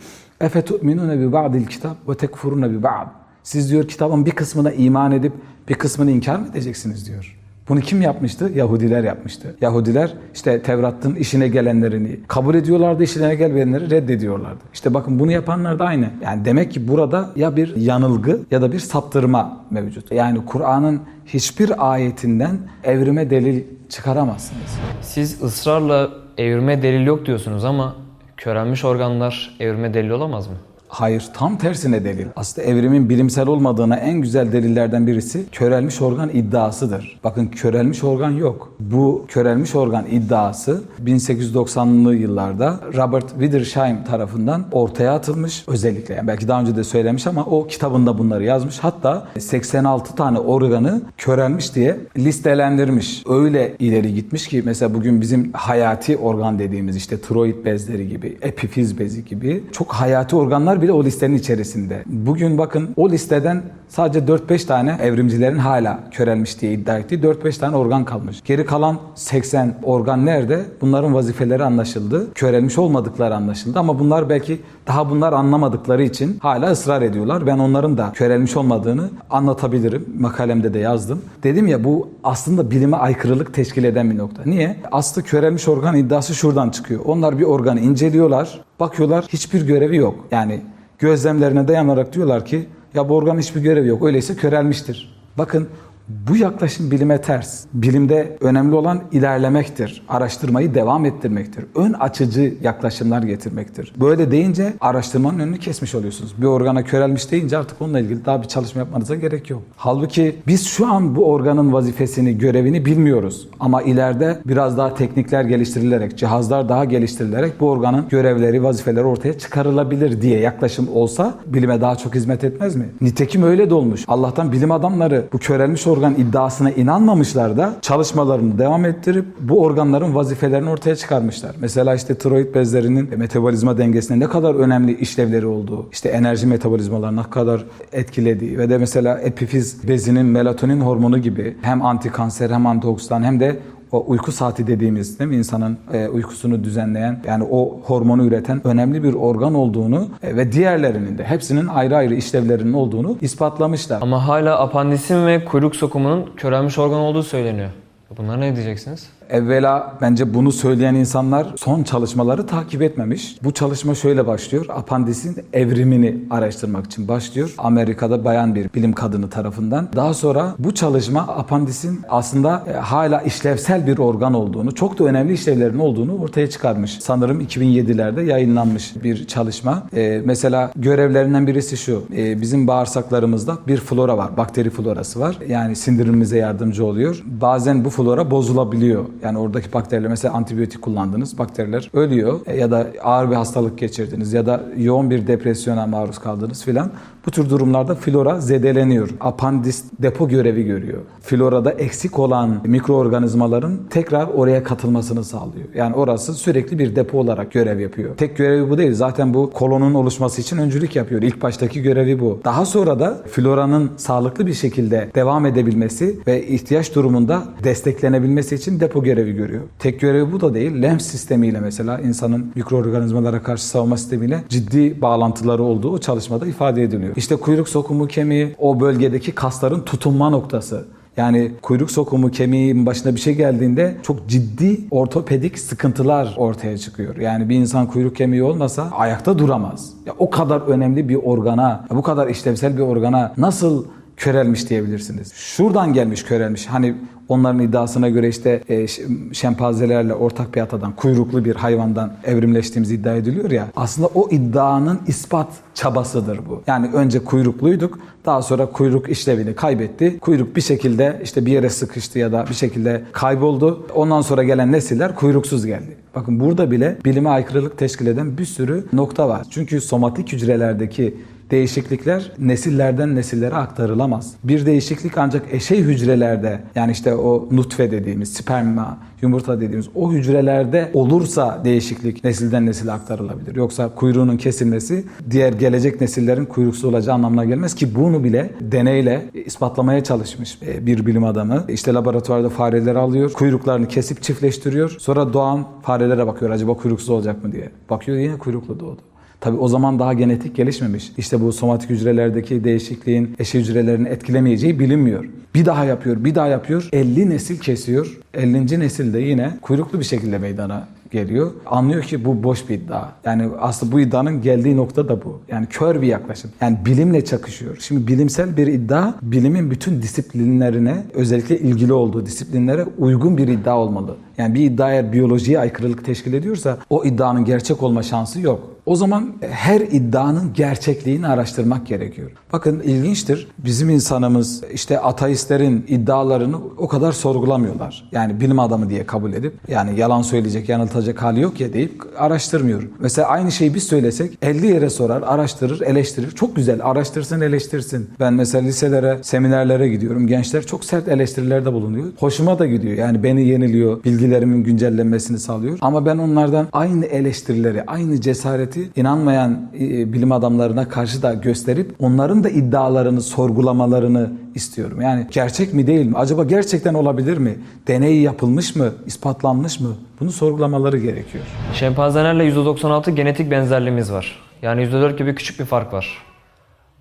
اَفَتُؤْمِنُونَ بِبَعْدِ الْكِتَابِ وَتَكْفُرُونَ بِبَعْدِ Siz diyor kitabın bir kısmına iman edip bir kısmını inkar mı edeceksiniz diyor. Bunu kim yapmıştı? Yahudiler yapmıştı. Yahudiler işte Tevrat'ın işine gelenlerini kabul ediyorlardı, işine gelmeyenleri reddediyorlardı. İşte bakın bunu yapanlar da aynı. Yani demek ki burada ya bir yanılgı ya da bir saptırma mevcut. Yani Kur'an'ın hiçbir ayetinden evrime delil çıkaramazsınız. Siz ısrarla evrime delil yok diyorsunuz ama körelmiş organlar evrime delil olamaz mı? Hayır, tam tersine delil. Aslında evrimin bilimsel olmadığına en güzel delillerden birisi körelmiş organ iddiasıdır. Bakın körelmiş organ yok. Bu körelmiş organ iddiası 1890'lı yıllarda Robert Withersheim tarafından ortaya atılmış. Özellikle yani belki daha önce de söylemiş ama o kitabında bunları yazmış. Hatta 86 tane organı körelmiş diye listelendirmiş. Öyle ileri gitmiş ki mesela bugün bizim hayati organ dediğimiz işte tiroid bezleri gibi, epifiz bezi gibi çok hayati organlar bile o listenin içerisinde. Bugün bakın o listeden sadece 4-5 tane evrimcilerin hala körelmiş diye iddia ettiği 4-5 tane organ kalmış. Geri kalan 80 organ nerede? Bunların vazifeleri anlaşıldı. Körelmiş olmadıkları anlaşıldı ama bunlar belki daha bunlar anlamadıkları için hala ısrar ediyorlar. Ben onların da körelmiş olmadığını anlatabilirim. Makalemde de yazdım. Dedim ya bu aslında bilime aykırılık teşkil eden bir nokta. Niye? Aslı körelmiş organ iddiası şuradan çıkıyor. Onlar bir organı inceliyorlar. Bakıyorlar hiçbir görevi yok. Yani gözlemlerine dayanarak diyorlar ki ya bu organın hiçbir görevi yok. Öyleyse körelmiştir. Bakın bu yaklaşım bilime ters. Bilimde önemli olan ilerlemektir. Araştırmayı devam ettirmektir. Ön açıcı yaklaşımlar getirmektir. Böyle deyince araştırmanın önünü kesmiş oluyorsunuz. Bir organa körelmiş deyince artık onunla ilgili daha bir çalışma yapmanıza gerek yok. Halbuki biz şu an bu organın vazifesini, görevini bilmiyoruz. Ama ileride biraz daha teknikler geliştirilerek, cihazlar daha geliştirilerek bu organın görevleri, vazifeleri ortaya çıkarılabilir diye yaklaşım olsa bilime daha çok hizmet etmez mi? Nitekim öyle de olmuş. Allah'tan bilim adamları bu körelmiş organ iddiasına inanmamışlar da çalışmalarını devam ettirip bu organların vazifelerini ortaya çıkarmışlar. Mesela işte tiroid bezlerinin metabolizma dengesinde ne kadar önemli işlevleri olduğu, işte enerji metabolizmalarına ne kadar etkilediği ve de mesela epifiz bezinin melatonin hormonu gibi hem antikanser hem antioksidan hem de o uyku saati dediğimiz değil mi insanın e, uykusunu düzenleyen yani o hormonu üreten önemli bir organ olduğunu e, ve diğerlerinin de hepsinin ayrı ayrı işlevlerinin olduğunu ispatlamışlar. Ama hala apandisin ve kuyruk sokumunun körelmiş organ olduğu söyleniyor. Bunlara ne diyeceksiniz? Evvela bence bunu söyleyen insanlar son çalışmaları takip etmemiş. Bu çalışma şöyle başlıyor. Apandisin evrimini araştırmak için başlıyor. Amerika'da bayan bir bilim kadını tarafından. Daha sonra bu çalışma apandisin aslında e, hala işlevsel bir organ olduğunu, çok da önemli işlevlerin olduğunu ortaya çıkarmış. Sanırım 2007'lerde yayınlanmış bir çalışma. E, mesela görevlerinden birisi şu. E, bizim bağırsaklarımızda bir flora var. Bakteri florası var. Yani sindirimimize yardımcı oluyor. Bazen bu flora bozulabiliyor. Yani oradaki bakteriler mesela antibiyotik kullandınız. Bakteriler ölüyor. E, ya da ağır bir hastalık geçirdiniz ya da yoğun bir depresyona maruz kaldınız filan. Bu tür durumlarda flora zedeleniyor. Apandis depo görevi görüyor. Florada eksik olan mikroorganizmaların tekrar oraya katılmasını sağlıyor. Yani orası sürekli bir depo olarak görev yapıyor. Tek görevi bu değil. Zaten bu kolonun oluşması için öncülük yapıyor. İlk baştaki görevi bu. Daha sonra da floranın sağlıklı bir şekilde devam edebilmesi ve ihtiyaç durumunda desteklenebilmesi için depo görevi görüyor. Tek görevi bu da değil. Lenf sistemiyle mesela insanın mikroorganizmalara karşı savunma sistemiyle ciddi bağlantıları olduğu o çalışmada ifade ediliyor. İşte kuyruk sokumu kemiği o bölgedeki kasların tutunma noktası. Yani kuyruk sokumu kemiğin başına bir şey geldiğinde çok ciddi ortopedik sıkıntılar ortaya çıkıyor. Yani bir insan kuyruk kemiği olmasa ayakta duramaz. Ya o kadar önemli bir organa, bu kadar işlevsel bir organa nasıl körelmiş diyebilirsiniz. Şuradan gelmiş körelmiş. Hani onların iddiasına göre işte e, şempanzelerle ortak bir atadan, kuyruklu bir hayvandan evrimleştiğimiz iddia ediliyor ya. Aslında o iddianın ispat çabasıdır bu. Yani önce kuyrukluyduk, daha sonra kuyruk işlevini kaybetti. Kuyruk bir şekilde işte bir yere sıkıştı ya da bir şekilde kayboldu. Ondan sonra gelen nesiller kuyruksuz geldi. Bakın burada bile bilime aykırılık teşkil eden bir sürü nokta var. Çünkü somatik hücrelerdeki değişiklikler nesillerden nesillere aktarılamaz. Bir değişiklik ancak eşey hücrelerde yani işte o nutfe dediğimiz sperma, yumurta dediğimiz o hücrelerde olursa değişiklik nesilden nesile aktarılabilir. Yoksa kuyruğunun kesilmesi diğer gelecek nesillerin kuyruksuz olacağı anlamına gelmez ki bunu bile deneyle ispatlamaya çalışmış bir bilim adamı. İşte laboratuvarda fareleri alıyor, kuyruklarını kesip çiftleştiriyor. Sonra doğan farelere bakıyor acaba kuyruksuz olacak mı diye. Bakıyor yine kuyruklu doğdu. Tabi o zaman daha genetik gelişmemiş. İşte bu somatik hücrelerdeki değişikliğin eşi hücrelerini etkilemeyeceği bilinmiyor. Bir daha yapıyor, bir daha yapıyor. 50 nesil kesiyor. 50. nesilde yine kuyruklu bir şekilde meydana geliyor. Anlıyor ki bu boş bir iddia. Yani aslında bu iddianın geldiği nokta da bu. Yani kör bir yaklaşım. Yani bilimle çakışıyor. Şimdi bilimsel bir iddia bilimin bütün disiplinlerine özellikle ilgili olduğu disiplinlere uygun bir iddia olmalı. Yani bir iddia eğer biyolojiye aykırılık teşkil ediyorsa o iddianın gerçek olma şansı yok. O zaman her iddianın gerçekliğini araştırmak gerekiyor. Bakın ilginçtir. Bizim insanımız işte ateistlerin iddialarını o kadar sorgulamıyorlar. Yani bilim adamı diye kabul edip yani yalan söyleyecek, yanıltacak hali yok ya deyip araştırmıyor. Mesela aynı şeyi biz söylesek 50 yere sorar, araştırır, eleştirir. Çok güzel araştırsın, eleştirsin. Ben mesela liselere, seminerlere gidiyorum. Gençler çok sert eleştirilerde bulunuyor. Hoşuma da gidiyor. Yani beni yeniliyor, bilgilerimin güncellenmesini sağlıyor. Ama ben onlardan aynı eleştirileri, aynı cesareti inanmayan e, bilim adamlarına karşı da gösterip onların da iddialarını sorgulamalarını istiyorum. Yani gerçek mi değil mi? Acaba gerçekten olabilir mi? Deney yapılmış mı? ispatlanmış mı? Bunu sorgulamaları gerekiyor. Şempanzelerle %96 genetik benzerliğimiz var. Yani %4 gibi küçük bir fark var.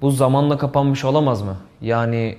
Bu zamanla kapanmış olamaz mı? Yani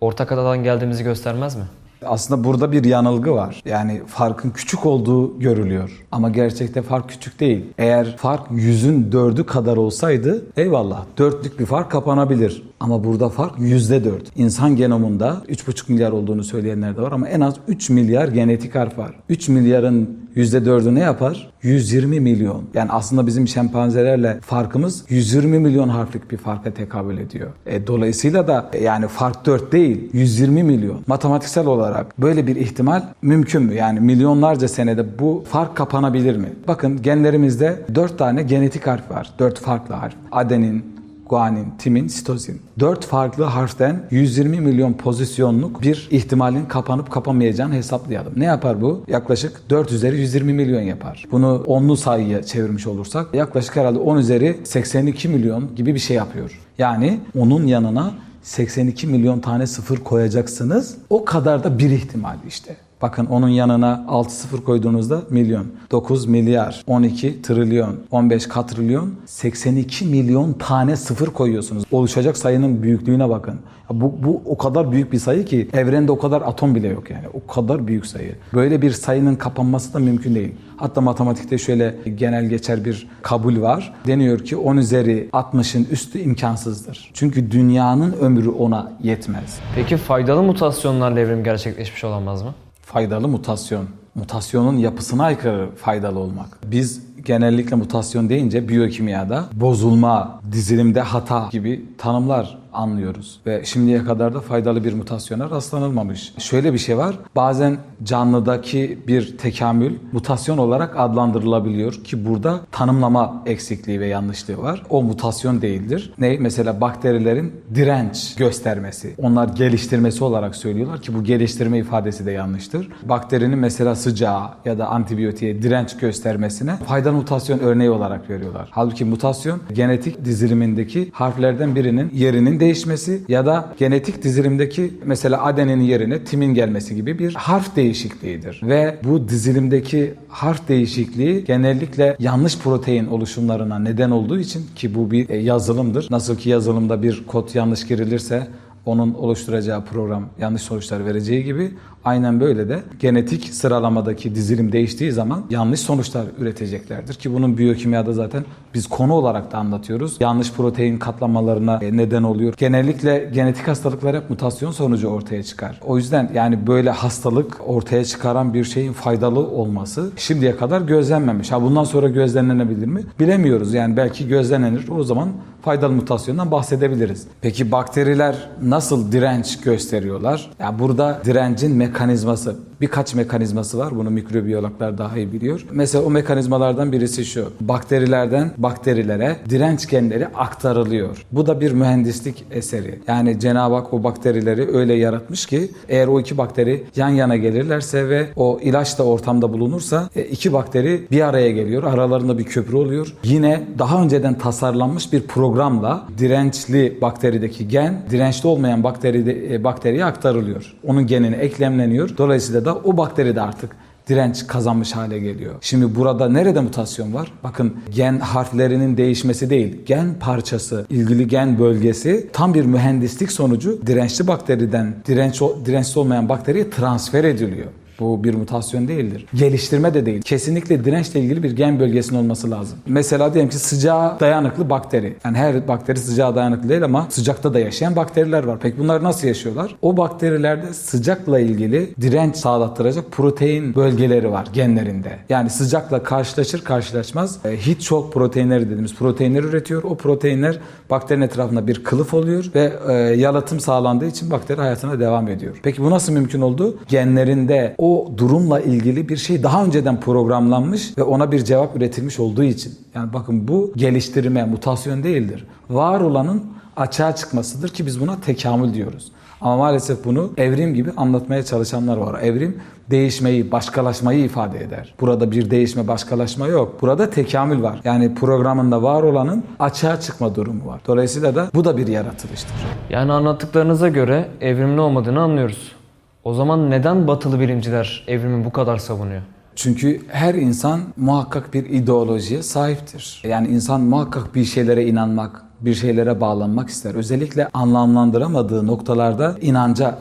ortak adadan geldiğimizi göstermez mi? Aslında burada bir yanılgı var. Yani farkın küçük olduğu görülüyor. Ama gerçekte fark küçük değil. Eğer fark yüzün dördü kadar olsaydı eyvallah dörtlük bir fark kapanabilir. Ama burada fark yüzde dört. İnsan genomunda 3,5 milyar olduğunu söyleyenler de var ama en az 3 milyar genetik harf var. 3 milyarın yüzde dördü ne yapar? 120 milyon. Yani aslında bizim şempanzelerle farkımız 120 milyon harflik bir farka tekabül ediyor. E, dolayısıyla da yani fark 4 değil 120 milyon. Matematiksel olarak böyle bir ihtimal mümkün mü? Yani milyonlarca senede bu fark kapanabilir mi? Bakın genlerimizde 4 tane genetik harf var. 4 farklı harf. Adenin, guanin, timin, sitozin. Dört farklı harften 120 milyon pozisyonluk bir ihtimalin kapanıp kapamayacağını hesaplayalım. Ne yapar bu? Yaklaşık 4 üzeri 120 milyon yapar. Bunu onlu sayıya çevirmiş olursak yaklaşık herhalde 10 üzeri 82 milyon gibi bir şey yapıyor. Yani onun yanına 82 milyon tane sıfır koyacaksınız. O kadar da bir ihtimal işte. Bakın onun yanına 6 sıfır koyduğunuzda milyon, 9 milyar, 12 trilyon, 15 katrilyon, 82 milyon tane sıfır koyuyorsunuz. Oluşacak sayının büyüklüğüne bakın. Bu, bu o kadar büyük bir sayı ki evrende o kadar atom bile yok yani. O kadar büyük sayı. Böyle bir sayının kapanması da mümkün değil. Hatta matematikte şöyle genel geçer bir kabul var. Deniyor ki 10 üzeri 60'ın üstü imkansızdır. Çünkü dünyanın ömrü ona yetmez. Peki faydalı mutasyonlarla evrim gerçekleşmiş olamaz mı? Faydalı mutasyon. Mutasyonun yapısına aykırı faydalı olmak. Biz genellikle mutasyon deyince biyokimyada bozulma, dizilimde hata gibi tanımlar anlıyoruz. Ve şimdiye kadar da faydalı bir mutasyona rastlanılmamış. Şöyle bir şey var. Bazen canlıdaki bir tekamül mutasyon olarak adlandırılabiliyor ki burada tanımlama eksikliği ve yanlışlığı var. O mutasyon değildir. Ne? Mesela bakterilerin direnç göstermesi. Onlar geliştirmesi olarak söylüyorlar ki bu geliştirme ifadesi de yanlıştır. Bakterinin mesela sıcağa ya da antibiyotiğe direnç göstermesine faydalı mutasyon örneği olarak veriyorlar. Halbuki mutasyon genetik dizilimindeki harflerden birinin yerinin değişmesi ya da genetik dizilimdeki mesela adenin yerine timin gelmesi gibi bir harf değişikliğidir. Ve bu dizilimdeki harf değişikliği genellikle yanlış protein oluşumlarına neden olduğu için ki bu bir e, yazılımdır. Nasıl ki yazılımda bir kod yanlış girilirse onun oluşturacağı program yanlış sonuçlar vereceği gibi aynen böyle de genetik sıralamadaki dizilim değiştiği zaman yanlış sonuçlar üreteceklerdir ki bunun biyokimyada zaten biz konu olarak da anlatıyoruz. Yanlış protein katlamalarına e, neden oluyor. Genellikle genetik hastalıklar hep mutasyon sonucu ortaya çıkar. O yüzden yani böyle hastalık ortaya çıkaran bir şeyin faydalı olması şimdiye kadar gözlenmemiş. Ha bundan sonra gözlenebilir mi? Bilemiyoruz. Yani belki gözlenenir. O zaman faydalı mutasyondan bahsedebiliriz. Peki bakteriler nasıl direnç gösteriyorlar? Ya burada direncin mekanizması birkaç mekanizması var. Bunu mikrobiyologlar daha iyi biliyor. Mesela o mekanizmalardan birisi şu. Bakterilerden bakterilere direnç genleri aktarılıyor. Bu da bir mühendislik eseri. Yani Cenab-ı Hak o bakterileri öyle yaratmış ki eğer o iki bakteri yan yana gelirlerse ve o ilaç da ortamda bulunursa e, iki bakteri bir araya geliyor. Aralarında bir köprü oluyor. Yine daha önceden tasarlanmış bir programla dirençli bakterideki gen dirençli olmayan bakteri, e, bakteriye aktarılıyor. Onun genine eklemleniyor. Dolayısıyla da o bakteri de artık direnç kazanmış hale geliyor. Şimdi burada nerede mutasyon var? Bakın gen harflerinin değişmesi değil, gen parçası, ilgili gen bölgesi tam bir mühendislik sonucu dirençli bakteriden direnç dirençli olmayan bakteriye transfer ediliyor. Bu bir mutasyon değildir. Geliştirme de değil. Kesinlikle dirençle ilgili bir gen bölgesinin olması lazım. Mesela diyelim ki sıcağa dayanıklı bakteri. Yani her bakteri sıcağa dayanıklı değil ama sıcakta da yaşayan bakteriler var. Peki bunlar nasıl yaşıyorlar? O bakterilerde sıcakla ilgili direnç sağlattıracak protein bölgeleri var genlerinde. Yani sıcakla karşılaşır karşılaşmaz e, heat shock proteinleri dediğimiz proteinler üretiyor. O proteinler bakterinin etrafında bir kılıf oluyor ve e, yalıtım sağlandığı için bakteri hayatına devam ediyor. Peki bu nasıl mümkün oldu? Genlerinde o durumla ilgili bir şey daha önceden programlanmış ve ona bir cevap üretilmiş olduğu için. Yani bakın bu geliştirme, mutasyon değildir. Var olanın açığa çıkmasıdır ki biz buna tekamül diyoruz. Ama maalesef bunu evrim gibi anlatmaya çalışanlar var. Evrim değişmeyi, başkalaşmayı ifade eder. Burada bir değişme, başkalaşma yok. Burada tekamül var. Yani programında var olanın açığa çıkma durumu var. Dolayısıyla da bu da bir yaratılıştır. Yani anlattıklarınıza göre evrimli olmadığını anlıyoruz. O zaman neden batılı bilimciler evrimi bu kadar savunuyor? Çünkü her insan muhakkak bir ideolojiye sahiptir. Yani insan muhakkak bir şeylere inanmak, bir şeylere bağlanmak ister. Özellikle anlamlandıramadığı noktalarda inanca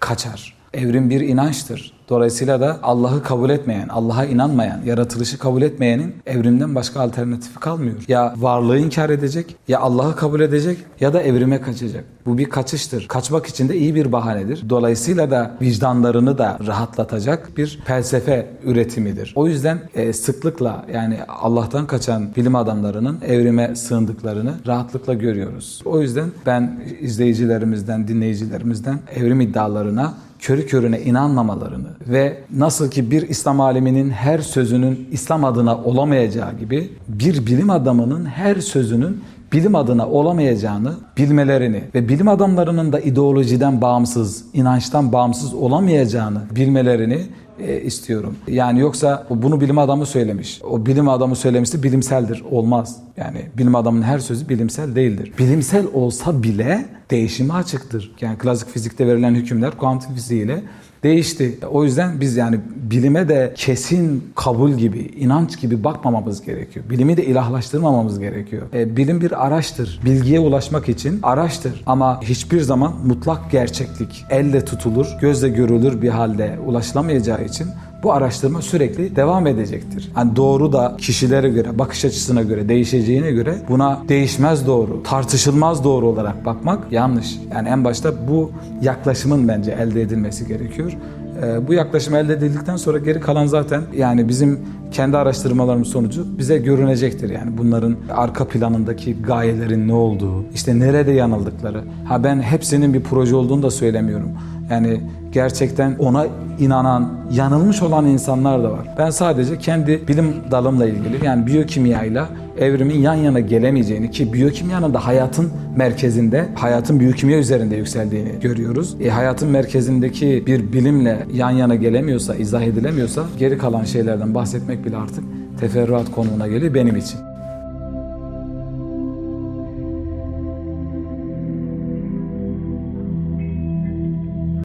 kaçar. Evrim bir inançtır. Dolayısıyla da Allah'ı kabul etmeyen, Allah'a inanmayan, yaratılışı kabul etmeyenin evrimden başka alternatifi kalmıyor. Ya varlığı inkar edecek, ya Allah'ı kabul edecek ya da evrime kaçacak. Bu bir kaçıştır. Kaçmak için de iyi bir bahanedir. Dolayısıyla da vicdanlarını da rahatlatacak bir felsefe üretimidir. O yüzden e, sıklıkla yani Allah'tan kaçan bilim adamlarının evrime sığındıklarını rahatlıkla görüyoruz. O yüzden ben izleyicilerimizden, dinleyicilerimizden evrim iddialarına körü körüne inanmamalarını ve nasıl ki bir İslam aliminin her sözünün İslam adına olamayacağı gibi bir bilim adamının her sözünün bilim adına olamayacağını bilmelerini ve bilim adamlarının da ideolojiden bağımsız, inançtan bağımsız olamayacağını bilmelerini e, istiyorum. Yani yoksa bunu bilim adamı söylemiş. O bilim adamı söylemişti bilimseldir. Olmaz. Yani bilim adamının her sözü bilimsel değildir. Bilimsel olsa bile değişime açıktır. Yani klasik fizikte verilen hükümler kuantum fiziğiyle değişti. O yüzden biz yani bilime de kesin kabul gibi, inanç gibi bakmamamız gerekiyor. Bilimi de ilahlaştırmamamız gerekiyor. E, bilim bir araçtır. Bilgiye ulaşmak için araçtır. Ama hiçbir zaman mutlak gerçeklik elle tutulur, gözle görülür bir halde ulaşılamayacağı için bu araştırma sürekli devam edecektir. Yani doğru da kişilere göre, bakış açısına göre, değişeceğine göre buna değişmez doğru, tartışılmaz doğru olarak bakmak yanlış. Yani en başta bu yaklaşımın bence elde edilmesi gerekiyor. E, bu yaklaşım elde edildikten sonra geri kalan zaten yani bizim kendi araştırmalarımız sonucu bize görünecektir. Yani bunların arka planındaki gayelerin ne olduğu, işte nerede yanıldıkları. Ha ben hepsinin bir proje olduğunu da söylemiyorum. Yani gerçekten ona inanan, yanılmış olan insanlar da var. Ben sadece kendi bilim dalımla ilgili yani biyokimyayla evrimin yan yana gelemeyeceğini ki biyokimyanın da hayatın merkezinde, hayatın biyokimya üzerinde yükseldiğini görüyoruz. E, hayatın merkezindeki bir bilimle yan yana gelemiyorsa, izah edilemiyorsa geri kalan şeylerden bahsetmek bile artık teferruat konumuna geliyor benim için.